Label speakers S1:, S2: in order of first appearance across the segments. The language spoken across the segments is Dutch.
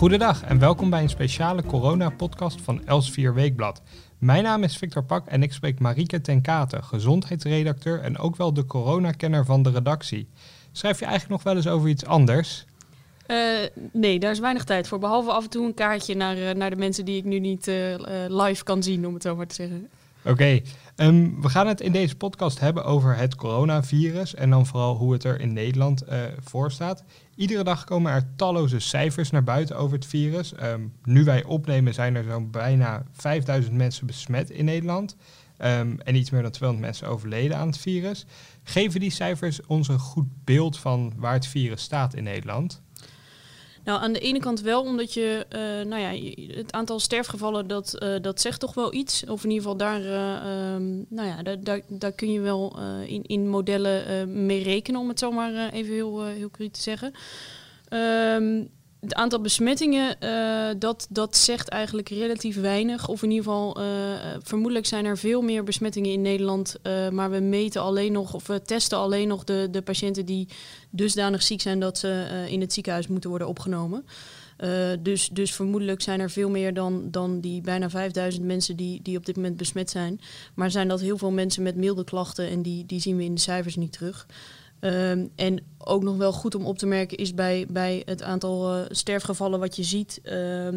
S1: Goedendag en welkom bij een speciale corona-podcast van Elsevier Weekblad. Mijn naam is Victor Pak en ik spreek Marieke ten Kate, gezondheidsredacteur en ook wel de coronakenner van de redactie. Schrijf je eigenlijk nog wel eens over iets anders?
S2: Uh, nee, daar is weinig tijd voor. Behalve af en toe een kaartje naar, uh, naar de mensen die ik nu niet uh, live kan zien, om het zo maar te zeggen.
S1: Oké, okay. um, we gaan het in deze podcast hebben over het coronavirus en dan vooral hoe het er in Nederland voor staat. Iedere dag komen er talloze cijfers naar buiten over het virus. Um, nu wij opnemen zijn er zo'n bijna 5000 mensen besmet in Nederland. Um, en iets meer dan 200 mensen overleden aan het virus. Geven die cijfers ons een goed beeld van waar het virus staat in Nederland?
S2: Nou, aan de ene kant wel, omdat je, uh, nou ja, het aantal sterfgevallen, dat, uh, dat zegt toch wel iets. Of in ieder geval daar, uh, um, nou ja, daar, daar, daar, kun je wel in, in modellen mee rekenen, om het zo maar even heel, heel cru te zeggen. Um, het aantal besmettingen, uh, dat, dat zegt eigenlijk relatief weinig. Of in ieder geval, uh, vermoedelijk zijn er veel meer besmettingen in Nederland. Uh, maar we meten alleen nog, of we testen alleen nog de, de patiënten die dusdanig ziek zijn dat ze in het ziekenhuis moeten worden opgenomen. dus, dus vermoedelijk zijn er veel meer dan, dan die bijna 5000 mensen die, die op dit moment besmet zijn. Maar zijn dat heel veel mensen met milde klachten en die, die zien we in de cijfers niet terug. Um, en ook nog wel goed om op te merken is bij, bij het aantal uh, sterfgevallen wat je ziet. Uh,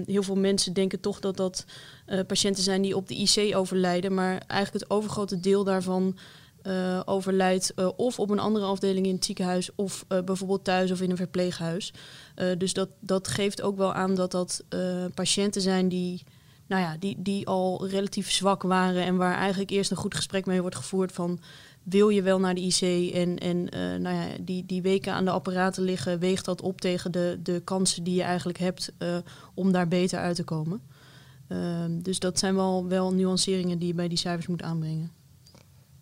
S2: heel veel mensen denken toch dat dat uh, patiënten zijn die op de IC overlijden. Maar eigenlijk het overgrote deel daarvan uh, overlijdt of op een andere afdeling in het ziekenhuis of bijvoorbeeld thuis of in een verpleeghuis. dus dat, dat geeft ook wel aan dat dat patiënten zijn die, nou ja, die, die al relatief zwak waren en waar eigenlijk eerst een goed gesprek mee wordt gevoerd van wil je wel naar de IC en, en uh, nou ja, die, die weken aan de apparaten liggen, weegt dat op tegen de, de kansen die je eigenlijk hebt uh, om daar beter uit te komen. Uh, dus dat zijn wel, wel nuanceringen die je bij die cijfers moet aanbrengen.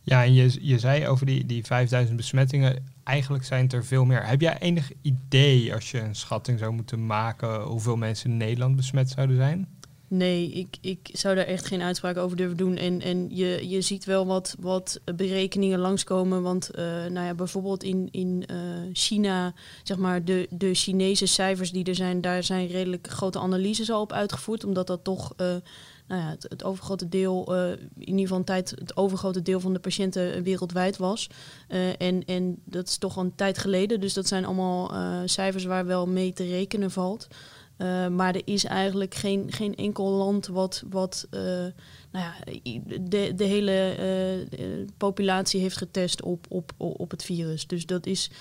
S1: Ja, en je, je zei over die, die 5000 besmettingen, eigenlijk zijn het er veel meer. Heb jij enig idee, als je een schatting zou moeten maken, hoeveel mensen in Nederland besmet zouden zijn?
S2: Nee, ik, ik zou daar echt geen uitspraak over durven doen. En, en je, je ziet wel wat, wat berekeningen langskomen. Want uh, nou ja, bijvoorbeeld in, in uh, China, zeg maar, de, de Chinese cijfers die er zijn, daar zijn redelijk grote analyses al op uitgevoerd. Omdat dat toch uh, nou ja, het, het, overgrote deel, in ieder geval een tijd, het overgrote deel van de patiënten wereldwijd was. en, en dat is toch al een tijd geleden. Dus dat zijn allemaal cijfers waar wel mee te rekenen valt. Uh, maar er is eigenlijk geen, geen enkel land wat, wat uh, nou ja, de, de hele uh, populatie heeft getest op, op, op het virus. Dus dat is,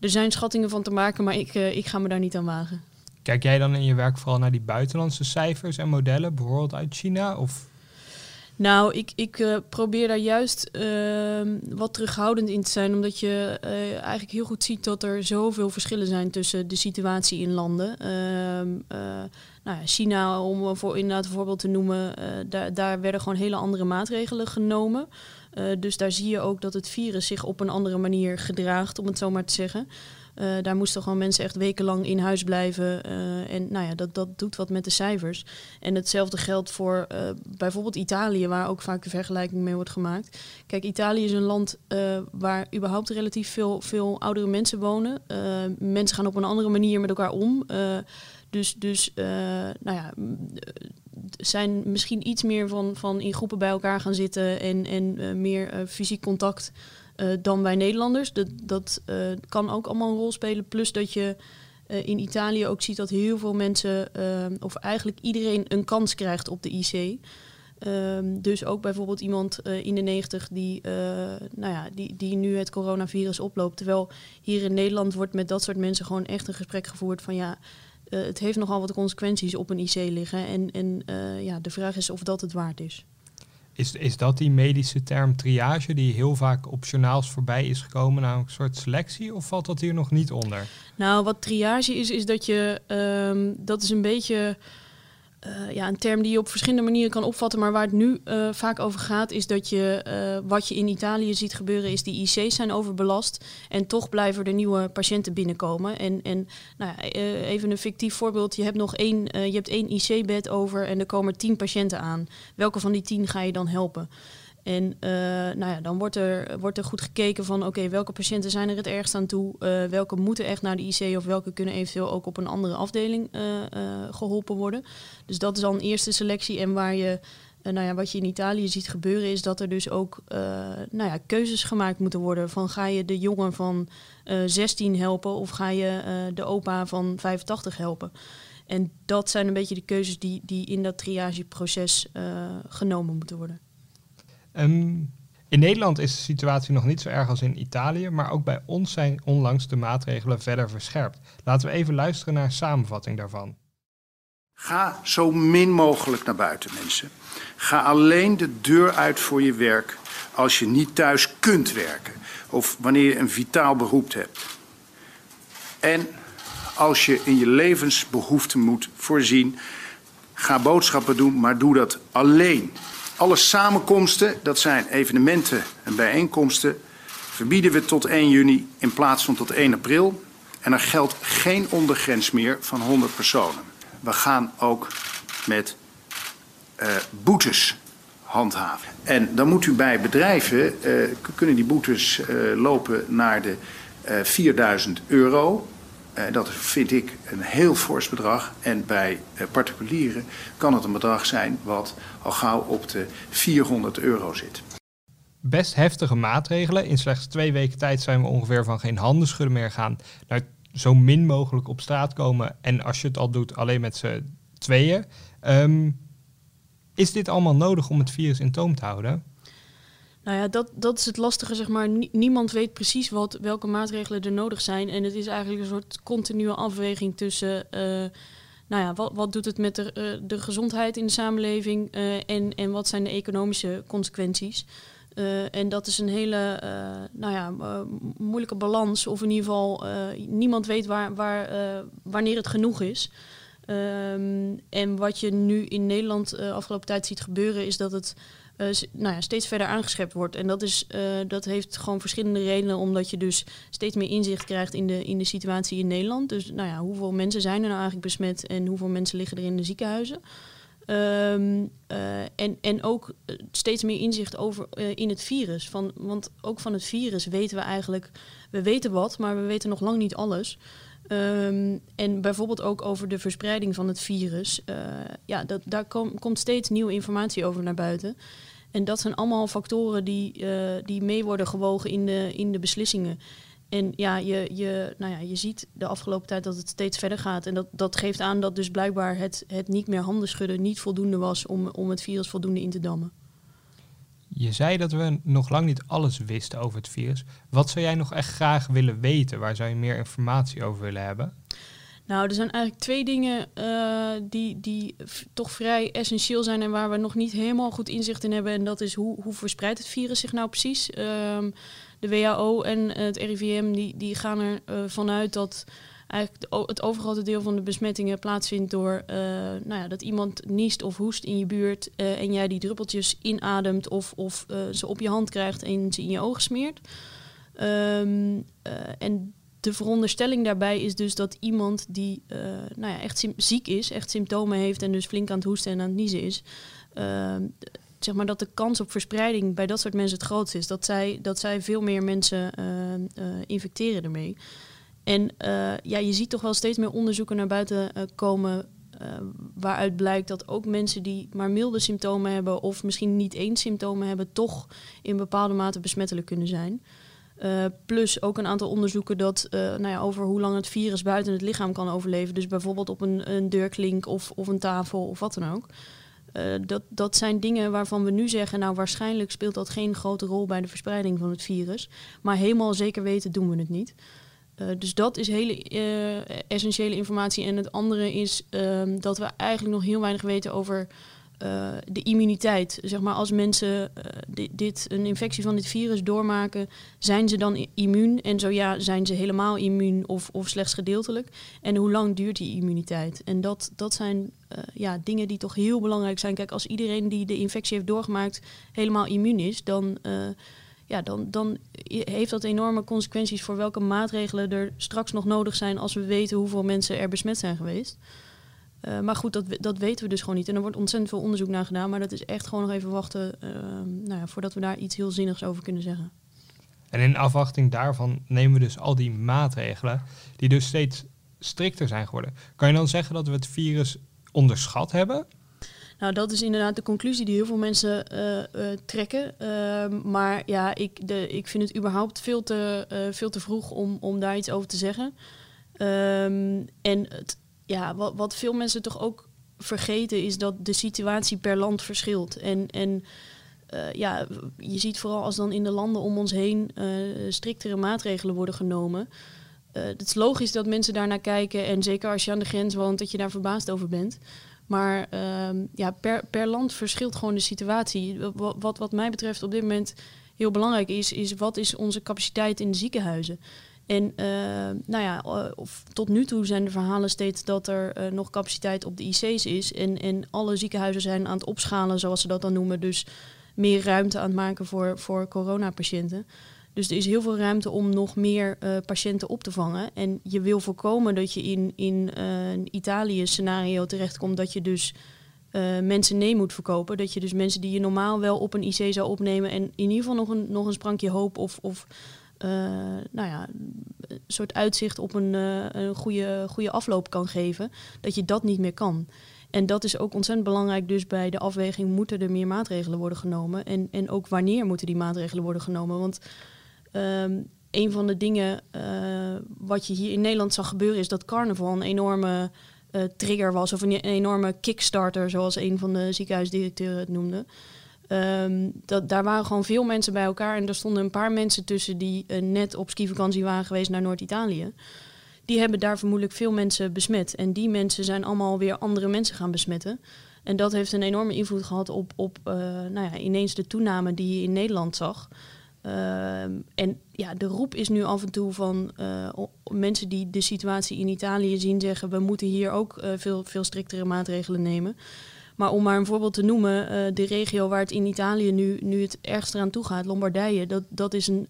S2: er zijn schattingen van te maken, maar ik, ik ga me daar niet aan wagen.
S1: Kijk jij dan in je werk vooral naar die buitenlandse cijfers en modellen, bijvoorbeeld uit China? Of
S2: nou, ik, ik uh, probeer daar juist uh, wat terughoudend in te zijn, omdat je uh, eigenlijk heel goed ziet dat er zoveel verschillen zijn tussen de situatie in landen. Ehm, nou ja, China, om voor inderdaad een voorbeeld te noemen, daar, daar werden gewoon hele andere maatregelen genomen. dus daar zie je ook dat het virus zich op een andere manier gedraagt, om het zo maar te zeggen. Uh, daar moesten gewoon mensen echt wekenlang in huis blijven. Uh, en nou ja, dat, dat doet wat met de cijfers. En hetzelfde geldt voor uh, bijvoorbeeld Italië, waar ook vaak de vergelijking mee wordt gemaakt. Kijk, Italië is een land waar überhaupt relatief veel, veel oudere mensen wonen. mensen gaan op een andere manier met elkaar om. dus, dus nou ja, zijn misschien iets meer van, van in groepen bij elkaar gaan zitten en, en meer fysiek contact uh, dan wij Nederlanders. Dat, dat uh, kan ook allemaal een rol spelen. Plus dat je uh, in Italië ook ziet dat heel veel mensen, of eigenlijk iedereen, een kans krijgt op de IC. Um, dus ook bijvoorbeeld iemand in de 90 die, nou ja, die, die nu het coronavirus oploopt. Terwijl hier in Nederland wordt met dat soort mensen gewoon echt een gesprek gevoerd van ja. het heeft nogal wat consequenties op een IC liggen. En, en ja, de vraag is of dat het waard is.
S1: Is, is dat die medische term triage die heel vaak op journaals voorbij is gekomen, nou een soort selectie, of valt dat hier nog niet onder?
S2: Nou, wat triage is, is dat je, um, dat is een beetje uh, ja, een term die je op verschillende manieren kan opvatten. Maar waar het nu uh, vaak over gaat, is dat je uh, wat je in Italië ziet gebeuren, is die IC's zijn overbelast. En toch blijven er nieuwe patiënten binnenkomen. En, en nou ja, even een fictief voorbeeld. Je hebt nog één, je hebt één IC-bed over en er komen tien patiënten aan. Welke van die tien ga je dan helpen? En nou ja, dan wordt er, wordt er goed gekeken van oké, welke patiënten zijn er het ergst aan toe? welke moeten echt naar de IC of welke kunnen eventueel ook op een andere afdeling geholpen worden? Dus dat is dan een eerste selectie en waar je uh, nou ja, wat je in Italië ziet gebeuren is dat er dus ook uh, nou ja, keuzes gemaakt moeten worden. Van ga je de jongen van uh, eh, 16 helpen of ga je de opa van 85 helpen? En dat zijn een beetje de keuzes die, die in dat triageproces genomen moeten worden.
S1: Um, in Nederland is de situatie nog niet zo erg als in Italië, maar ook bij ons zijn onlangs de maatregelen verder verscherpt. Laten we even luisteren naar een samenvatting daarvan.
S3: Ga zo min mogelijk naar buiten, mensen. Ga alleen de deur uit voor je werk als je niet thuis kunt werken of wanneer je een vitaal beroep hebt. En als je in je levensbehoeften moet voorzien, ga boodschappen doen, maar doe dat alleen. Alle samenkomsten, dat zijn evenementen en bijeenkomsten, verbieden we tot 1 juni in plaats van tot 1 april. En er geldt geen ondergrens meer van 100 personen. We gaan ook met uh, boetes handhaven. En dan moet u bij bedrijven, uh, kunnen die boetes uh, lopen naar de 4000 euro. Dat vind ik een heel fors bedrag. En bij particulieren kan het een bedrag zijn wat al gauw op de 400 euro zit.
S1: Best heftige maatregelen. In slechts twee weken tijd zijn we ongeveer van geen handen schudden meer gaan naar zo min mogelijk op straat komen. En als je het al doet, alleen met z'n tweeën. Um, is dit allemaal nodig om het virus in toom te houden?
S2: Nou ja, dat, dat is het lastige, zeg maar. niemand weet precies wat, welke maatregelen er nodig zijn. En het is eigenlijk een soort continue afweging tussen... Uh, nou ja, wat, wat doet het met de, uh, de gezondheid in de samenleving uh, en, en wat zijn de economische consequenties? en dat is een hele nou ja, moeilijke balans. Of in ieder geval, niemand weet waar, waar, wanneer het genoeg is. Um, en wat je nu in Nederland uh, afgelopen tijd ziet gebeuren, is dat het uh, nou ja, steeds verder aangeschept wordt. En dat, is, uh, dat heeft gewoon verschillende redenen, omdat je dus steeds meer inzicht krijgt in de, in de situatie in Nederland. Dus nou ja, hoeveel mensen zijn er nou eigenlijk besmet en hoeveel mensen liggen er in de ziekenhuizen. Um, en, en ook steeds meer inzicht over in het virus. Van, want ook van het virus weten we eigenlijk, we weten wat, maar we weten nog lang niet alles. Um, en bijvoorbeeld ook over de verspreiding van het virus. Ja, dat, daar kom, komt steeds nieuwe informatie over naar buiten. En dat zijn allemaal factoren die, uh, die mee worden gewogen in de, in de beslissingen. En ja, je, je, nou ja, je ziet de afgelopen tijd dat het steeds verder gaat. En dat, dat geeft aan dat dus blijkbaar het, het niet meer handen schudden niet voldoende was om, om het virus voldoende in te dammen.
S1: Je zei dat we nog lang niet alles wisten over het virus. Wat zou jij nog echt graag willen weten? Waar zou je meer informatie over willen hebben?
S2: Nou, er zijn eigenlijk twee dingen uh, die, die toch vrij essentieel zijn en waar we nog niet helemaal goed inzicht in hebben. En dat is hoe, hoe verspreidt het virus zich nou precies? Um, de WHO en het RIVM die, die gaan er uh, vanuit dat eigenlijk het overgrote deel van de besmettingen plaatsvindt door nou ja, dat iemand niest of hoest in je buurt en jij die druppeltjes inademt of, of ze op je hand krijgt en ze in je ogen smeert. Um, en de veronderstelling daarbij is dus dat iemand die nou ja, echt ziek is, echt symptomen heeft en dus flink aan het hoesten en aan het niezen is, ehm, zeg maar dat de kans op verspreiding bij dat soort mensen het grootst is. Dat zij, dat zij veel meer mensen infecteren ermee. En uh, ja, je ziet toch wel steeds meer onderzoeken naar buiten komen. Waaruit blijkt dat ook mensen die maar milde symptomen hebben, of misschien niet eens symptomen hebben, toch in bepaalde mate besmettelijk kunnen zijn. Plus ook een aantal onderzoeken dat, nou ja, over hoe lang het virus buiten het lichaam kan overleven. Dus bijvoorbeeld op een, een deurklink of, of een tafel of wat dan ook. dat, dat zijn dingen waarvan we nu zeggen, nou waarschijnlijk speelt dat geen grote rol bij de verspreiding van het virus. Maar helemaal zeker weten doen we het niet. Dus dat is hele essentiële informatie. En het andere is um, dat we eigenlijk nog heel weinig weten over uh, de immuniteit. Zeg maar, als mensen dit, dit, een infectie van dit virus doormaken, zijn ze dan immuun? En zo ja, zijn ze helemaal immuun of, of slechts gedeeltelijk? En hoe lang duurt die immuniteit? En dat, dat zijn ja, dingen die toch heel belangrijk zijn. Kijk, als iedereen die de infectie heeft doorgemaakt helemaal immuun is, dan ja, dan, dan heeft dat enorme consequenties voor welke maatregelen er straks nog nodig zijn als we weten hoeveel mensen er besmet zijn geweest. Uh, maar goed, dat, dat weten we dus gewoon niet. En er wordt ontzettend veel onderzoek naar gedaan. Maar dat is echt gewoon nog even wachten uh, nou ja, voordat we daar iets heel zinnigs over kunnen zeggen.
S1: En in afwachting daarvan nemen we dus al die maatregelen, die dus steeds strikter zijn geworden. Kan je dan zeggen dat we het virus onderschat hebben?
S2: Nou, dat is inderdaad de conclusie die heel veel mensen uh, uh, trekken. Uh, maar ja, ik, de, ik vind het überhaupt veel te, veel te vroeg om, om daar iets over te zeggen. Um, en het, ja, wat, wat veel mensen toch ook vergeten is dat de situatie per land verschilt. En, en ja, je ziet vooral als dan in de landen om ons heen striktere maatregelen worden genomen. het is logisch dat mensen daar naar kijken. En zeker als je aan de grens woont, dat je daar verbaasd over bent. Maar uh, ja, per, per land verschilt gewoon de situatie. Wat, wat mij betreft op dit moment heel belangrijk is, is wat is onze capaciteit in de ziekenhuizen? En uh, nou ja, of, tot nu toe zijn de verhalen steeds dat er uh, nog capaciteit op de IC's is. En, en alle ziekenhuizen zijn aan het opschalen, zoals ze dat dan noemen. Dus meer ruimte aan het maken voor, voor coronapatiënten. Dus er is heel veel ruimte om nog meer patiënten op te vangen. En je wil voorkomen dat je in, in een Italië-scenario terechtkomt dat je dus mensen nee moet verkopen. Dat je dus mensen die je normaal wel op een IC zou opnemen en in ieder geval nog een, nog een sprankje hoop of, of nou ja, een soort uitzicht op een, een goede, goede afloop kan geven, dat je dat niet meer kan. En dat is ook ontzettend belangrijk dus bij de afweging, moeten er meer maatregelen worden genomen? En, en ook wanneer moeten die maatregelen worden genomen? Want Um, een van de dingen uh, wat je hier in Nederland zag gebeuren is dat carnaval een enorme trigger was of een enorme kickstarter, zoals een van de ziekenhuisdirecteuren het noemde. Um, dat, daar waren gewoon veel mensen bij elkaar en er stonden een paar mensen tussen die uh, net op skivakantie waren geweest naar Noord-Italië. Die hebben daar vermoedelijk veel mensen besmet. En die mensen zijn allemaal weer andere mensen gaan besmetten. En dat heeft een enorme invloed gehad op, op nou ja, ineens de toename die je in Nederland zag. Ehm, en ja, de roep is nu af en toe van uh, mensen die de situatie in Italië zien zeggen: we moeten hier ook veel, veel striktere maatregelen nemen. Maar om maar een voorbeeld te noemen, uh, de regio waar het in Italië nu, nu het ergst eraan toe gaat, Lombardije, dat, dat is een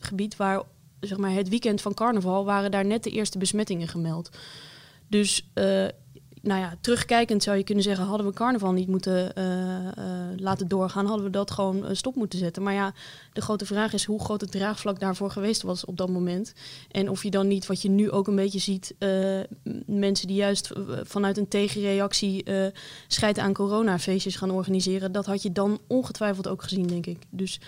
S2: gebied waar zeg maar, het weekend van carnaval waren daar net de eerste besmettingen gemeld. Dus nou ja, terugkijkend zou je kunnen zeggen, hadden we carnaval niet moeten uh, uh, laten doorgaan, hadden we dat gewoon uh, stop moeten zetten. Maar ja, de grote vraag is hoe groot het draagvlak daarvoor geweest was op dat moment. En of je dan niet, wat je nu ook een beetje ziet, mensen die juist vanuit een tegenreactie scheid aan coronafeestjes gaan organiseren, dat had je dan ongetwijfeld ook gezien, denk ik. Dus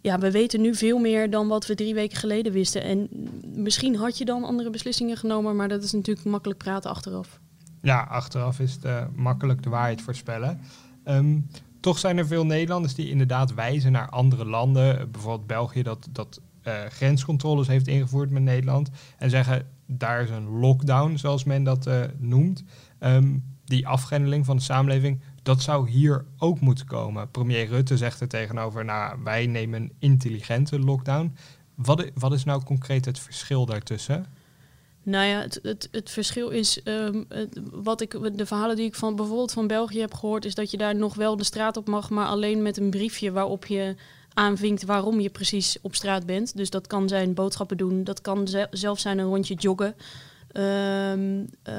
S2: ja, we weten nu veel meer dan wat we drie weken geleden wisten. En misschien had je dan andere beslissingen genomen, maar dat is natuurlijk makkelijk praten achteraf.
S1: Ja, achteraf is het uh, makkelijk de waarheid voorspellen. Um, toch zijn er veel Nederlanders die inderdaad wijzen naar andere landen. Bijvoorbeeld België dat, dat uh, grenscontroles heeft ingevoerd met Nederland. En zeggen, daar is een lockdown, zoals men dat uh, noemt. Um, die afgrendeling van de samenleving, dat zou hier ook moeten komen. Premier Rutte zegt er tegenover, nou, wij nemen een intelligente lockdown. Wat, wat is nou concreet het verschil daartussen?
S2: Nou ja, het, het, het verschil is, het, wat ik, de verhalen die ik van bijvoorbeeld van België heb gehoord, is dat je daar nog wel de straat op mag, maar alleen met een briefje waarop je aanvinkt waarom je precies op straat bent. Dus dat kan zijn boodschappen doen, dat kan zelf zijn een rondje joggen. Um, uh,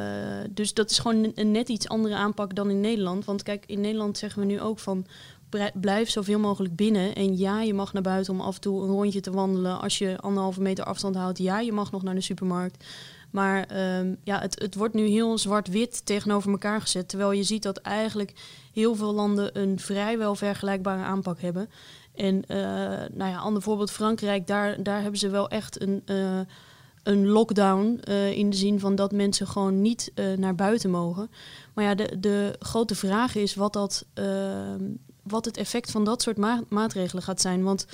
S2: dus dat is gewoon een, net iets andere aanpak dan in Nederland. Want kijk, in Nederland zeggen we nu ook van blijf zoveel mogelijk binnen. En ja, je mag naar buiten om af en toe een rondje te wandelen. Als je anderhalve meter afstand houdt, ja, je mag nog naar de supermarkt. Maar um, ja, het, het wordt nu heel zwart-wit tegenover elkaar gezet. Terwijl je ziet dat eigenlijk heel veel landen een vrijwel vergelijkbare aanpak hebben. En uh, nou ja, ander voorbeeld Frankrijk, daar, daar hebben ze wel echt een, uh, een lockdown. Uh, in de zin van dat mensen gewoon niet naar buiten mogen. Maar ja, de, de grote vraag is wat, dat, ehm, wat het effect van dat soort ma maatregelen gaat zijn. Want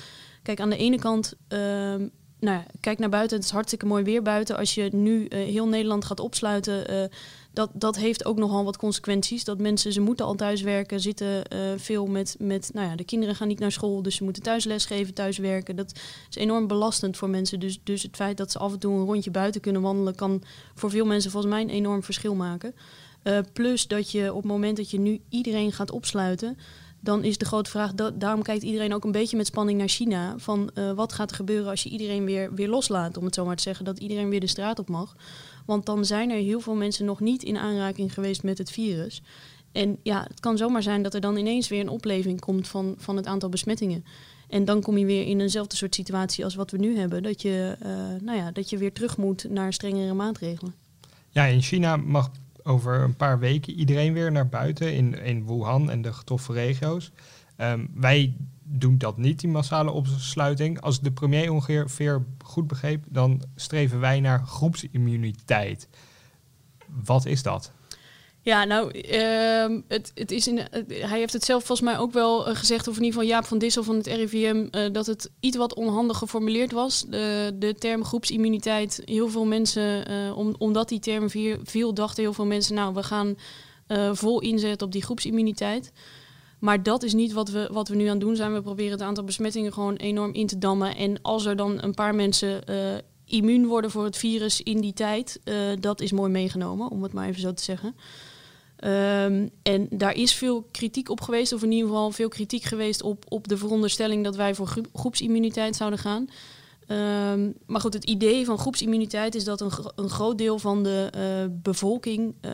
S2: kijk, aan de ene kant ehm, nou, kijk naar buiten. Het is hartstikke mooi weer buiten. Als je nu uh, heel Nederland gaat opsluiten, uh, dat, dat heeft ook nogal wat consequenties. Dat mensen, ze moeten al thuis werken, zitten uh, veel met, met, nou ja, de kinderen gaan niet naar school, dus ze moeten thuis lesgeven, thuis werken. Dat is enorm belastend voor mensen. Dus, dus het feit dat ze af en toe een rondje buiten kunnen wandelen, kan voor veel mensen volgens mij een enorm verschil maken. plus dat je op het moment dat je nu iedereen gaat opsluiten, dan is de grote vraag, daarom kijkt iedereen ook een beetje met spanning naar China. Van wat gaat er gebeuren als je iedereen weer, weer loslaat, om het zo maar te zeggen, dat iedereen weer de straat op mag. Want dan zijn er heel veel mensen nog niet in aanraking geweest met het virus. En ja, het kan zomaar zijn dat er dan ineens weer een opleving komt van, van het aantal besmettingen. En dan kom je weer in eenzelfde soort situatie als wat we nu hebben. Dat je, uh, nou ja, dat je weer terug moet naar strengere maatregelen.
S1: Ja, in China mag over een paar weken iedereen weer naar buiten in, in Wuhan en de getroffen regio's. Um, wij doen dat niet, die massale opsluiting. Als de premier ongeveer goed begreep, dan streven wij naar groepsimmuniteit. Wat is dat?
S2: Ja, nou, uh, het, het is in, hij heeft het zelf volgens mij ook wel uh, gezegd, of in ieder geval Jaap van Dissel van het RIVM, uh, dat het iets wat onhandig geformuleerd was. De, de term groepsimmuniteit, heel veel mensen, om, omdat die term viel, dachten heel veel mensen, nou, we gaan vol inzetten op die groepsimmuniteit. Maar dat is niet wat we, wat we nu aan het doen zijn. We proberen het aantal besmettingen gewoon enorm in te dammen. En als er dan een paar mensen immuun worden voor het virus in die tijd, dat is mooi meegenomen, om het maar even zo te zeggen. Um, en daar is veel kritiek op geweest, of in ieder geval veel kritiek geweest op, op de veronderstelling dat wij voor groepsimmuniteit zouden gaan. Um, maar goed, het idee van groepsimmuniteit is dat een, een groot deel van de uh, bevolking uh,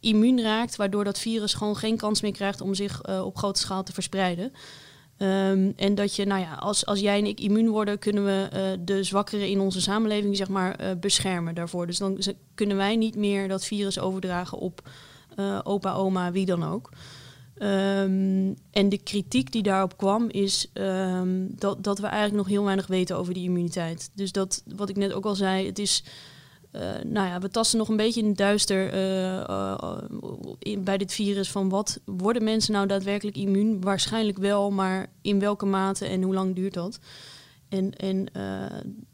S2: immuun raakt, waardoor dat virus gewoon geen kans meer krijgt om zich uh, op grote schaal te verspreiden. Um, en dat je, nou ja, als, als jij en ik immuun worden, kunnen we de zwakkeren in onze samenleving, zeg maar, beschermen daarvoor. Dus dan kunnen wij niet meer dat virus overdragen op uh, opa, oma, wie dan ook. Um, en de kritiek die daarop kwam is um, dat, dat we eigenlijk nog heel weinig weten over die immuniteit. Dus dat, wat ik net ook al zei, het is, uh, nou ja, we tasten nog een beetje in het duister in, bij dit virus van wat worden mensen nou daadwerkelijk immuun? Waarschijnlijk wel, maar in welke mate en hoe lang duurt dat? En, en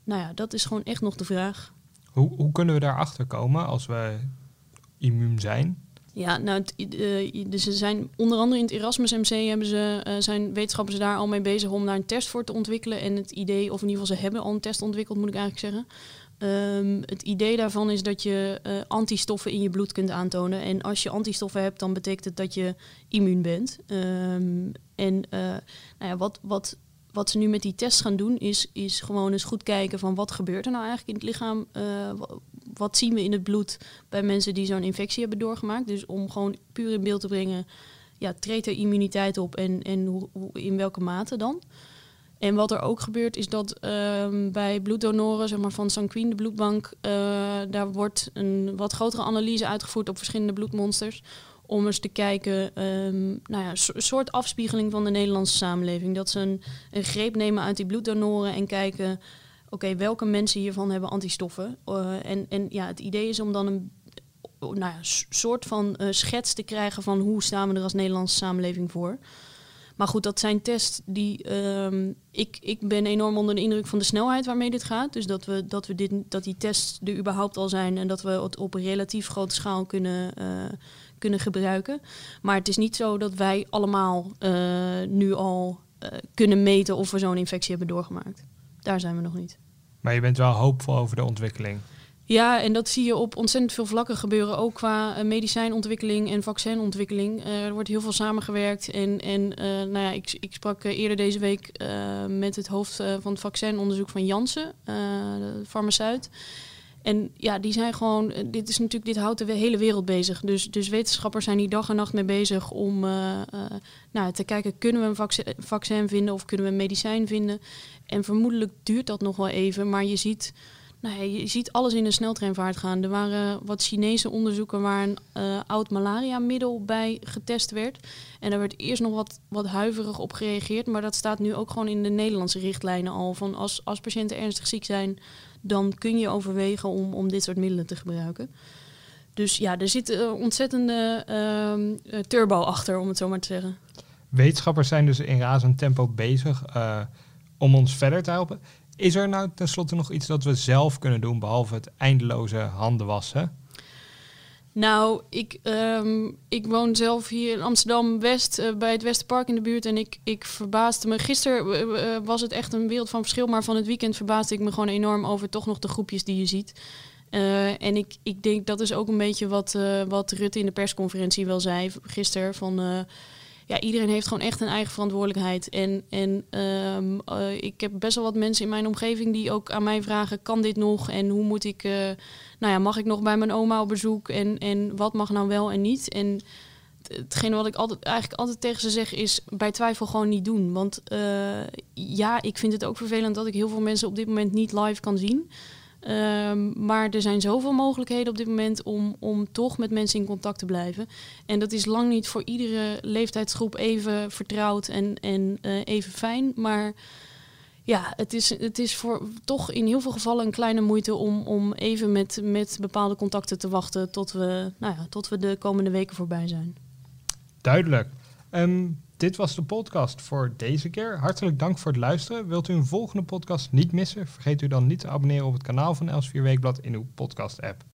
S2: nou ja, dat is gewoon echt nog de vraag.
S1: Hoe, hoe kunnen we daarachter komen als we immuun zijn?
S2: Ja, nou, uh, dus ze zijn onder andere in het Erasmus MC hebben ze, uh, zijn wetenschappers daar al mee bezig om daar een test voor te ontwikkelen. En het idee, of in ieder geval ze hebben al een test ontwikkeld, moet ik eigenlijk zeggen. Um, het idee daarvan is dat je uh, antistoffen in je bloed kunt aantonen. En als je antistoffen hebt, dan betekent het dat je immuun bent. Um, en nou ja, wat, wat wat ze nu met die test gaan doen, is, is gewoon eens goed kijken van wat gebeurt er nou eigenlijk in het lichaam. Uh, wat zien we in het bloed bij mensen die zo'n infectie hebben doorgemaakt. Dus om gewoon puur in beeld te brengen, ja, treedt er immuniteit op en, en hoe, in welke mate dan. En wat er ook gebeurt is dat uh, bij bloeddonoren zeg maar, van Sanquin, de bloedbank, uh, daar wordt een wat grotere analyse uitgevoerd op verschillende bloedmonsters om eens te kijken, um, nou ja, een soort afspiegeling van de Nederlandse samenleving. Dat ze een, een greep nemen uit die bloeddonoren en kijken, oké, welke mensen hiervan hebben antistoffen? Uh, en, en ja, het idee is om dan een nou ja, soort van uh, schets te krijgen van hoe staan we er als Nederlandse samenleving voor. Maar goed, dat zijn tests die. Um, ik, ik ben enorm onder de indruk van de snelheid waarmee dit gaat. Dus dat, we, dat, we dit, dat die tests er überhaupt al zijn en dat we het op relatief grote schaal kunnen, uh, kunnen gebruiken. Maar het is niet zo dat wij allemaal uh, nu al uh, kunnen meten of we zo'n infectie hebben doorgemaakt. Daar zijn we nog niet.
S1: Maar je bent wel hoopvol over de ontwikkeling.
S2: Ja, en dat zie je op ontzettend veel vlakken gebeuren. Ook qua uh, medicijnontwikkeling en vaccinontwikkeling. Uh, er wordt heel veel samengewerkt. En, en uh, nou ja, ik, ik sprak eerder deze week met het hoofd van het vaccinonderzoek van Janssen, de farmaceut. En ja, die zijn gewoon, dit is natuurlijk, dit houdt de hele wereld bezig. Dus, dus wetenschappers zijn hier dag en nacht mee bezig om nou, te kijken, kunnen we een vaccin, vinden of kunnen we een medicijn vinden? En vermoedelijk duurt dat nog wel even, maar je ziet nou je ziet alles in een sneltreinvaart gaan. Er waren wat Chinese onderzoeken waar een oud malaria-middel bij getest werd. En daar werd eerst nog wat, wat huiverig op gereageerd. Maar dat staat nu ook gewoon in de Nederlandse richtlijnen al. Van als, als patiënten ernstig ziek zijn, dan kun je overwegen om, om dit soort middelen te gebruiken. Dus ja, er zit een ontzettende uh, turbo achter, om het zo maar te zeggen.
S1: Wetenschappers zijn dus in razend tempo bezig uh, om ons verder te helpen. Is er nou tenslotte nog iets dat we zelf kunnen doen, behalve het eindeloze handen wassen?
S2: Nou, ik, um, ik woon zelf hier in Amsterdam-West uh, bij het Westerpark in de buurt. En ik, ik verbaasde me. Gisteren uh, was het echt een wereld van verschil. Maar van het weekend verbaasde ik me gewoon enorm over toch nog de groepjes die je ziet. En ik, ik denk dat is ook een beetje wat, wat Rutte in de persconferentie wel zei gisteren. Van ja, iedereen heeft gewoon echt een eigen verantwoordelijkheid. En, en ehm, eh, ik heb best wel wat mensen in mijn omgeving die ook aan mij vragen: kan dit nog? En hoe moet ik, uh, nou ja, mag ik nog bij mijn oma op bezoek? En, en wat mag nou wel en niet? En hetgene wat ik altijd, eigenlijk altijd tegen ze zeg is bij twijfel gewoon niet doen. Want uh, ja, ik vind het ook vervelend dat ik heel veel mensen op dit moment niet live kan zien. Um, maar er zijn zoveel mogelijkheden op dit moment om, om toch met mensen in contact te blijven. En dat is lang niet voor iedere leeftijdsgroep even vertrouwd en, en uh, even fijn. Maar ja, het is, het is voor toch in heel veel gevallen een kleine moeite om, om even met, met bepaalde contacten te wachten tot we, nou ja, tot we de komende weken voorbij zijn.
S1: Duidelijk. Um, dit was de podcast voor deze keer. Hartelijk dank voor het luisteren. Wilt u een volgende podcast niet missen? Vergeet u dan niet te abonneren op het kanaal van Els 4 Weekblad in uw podcast-app.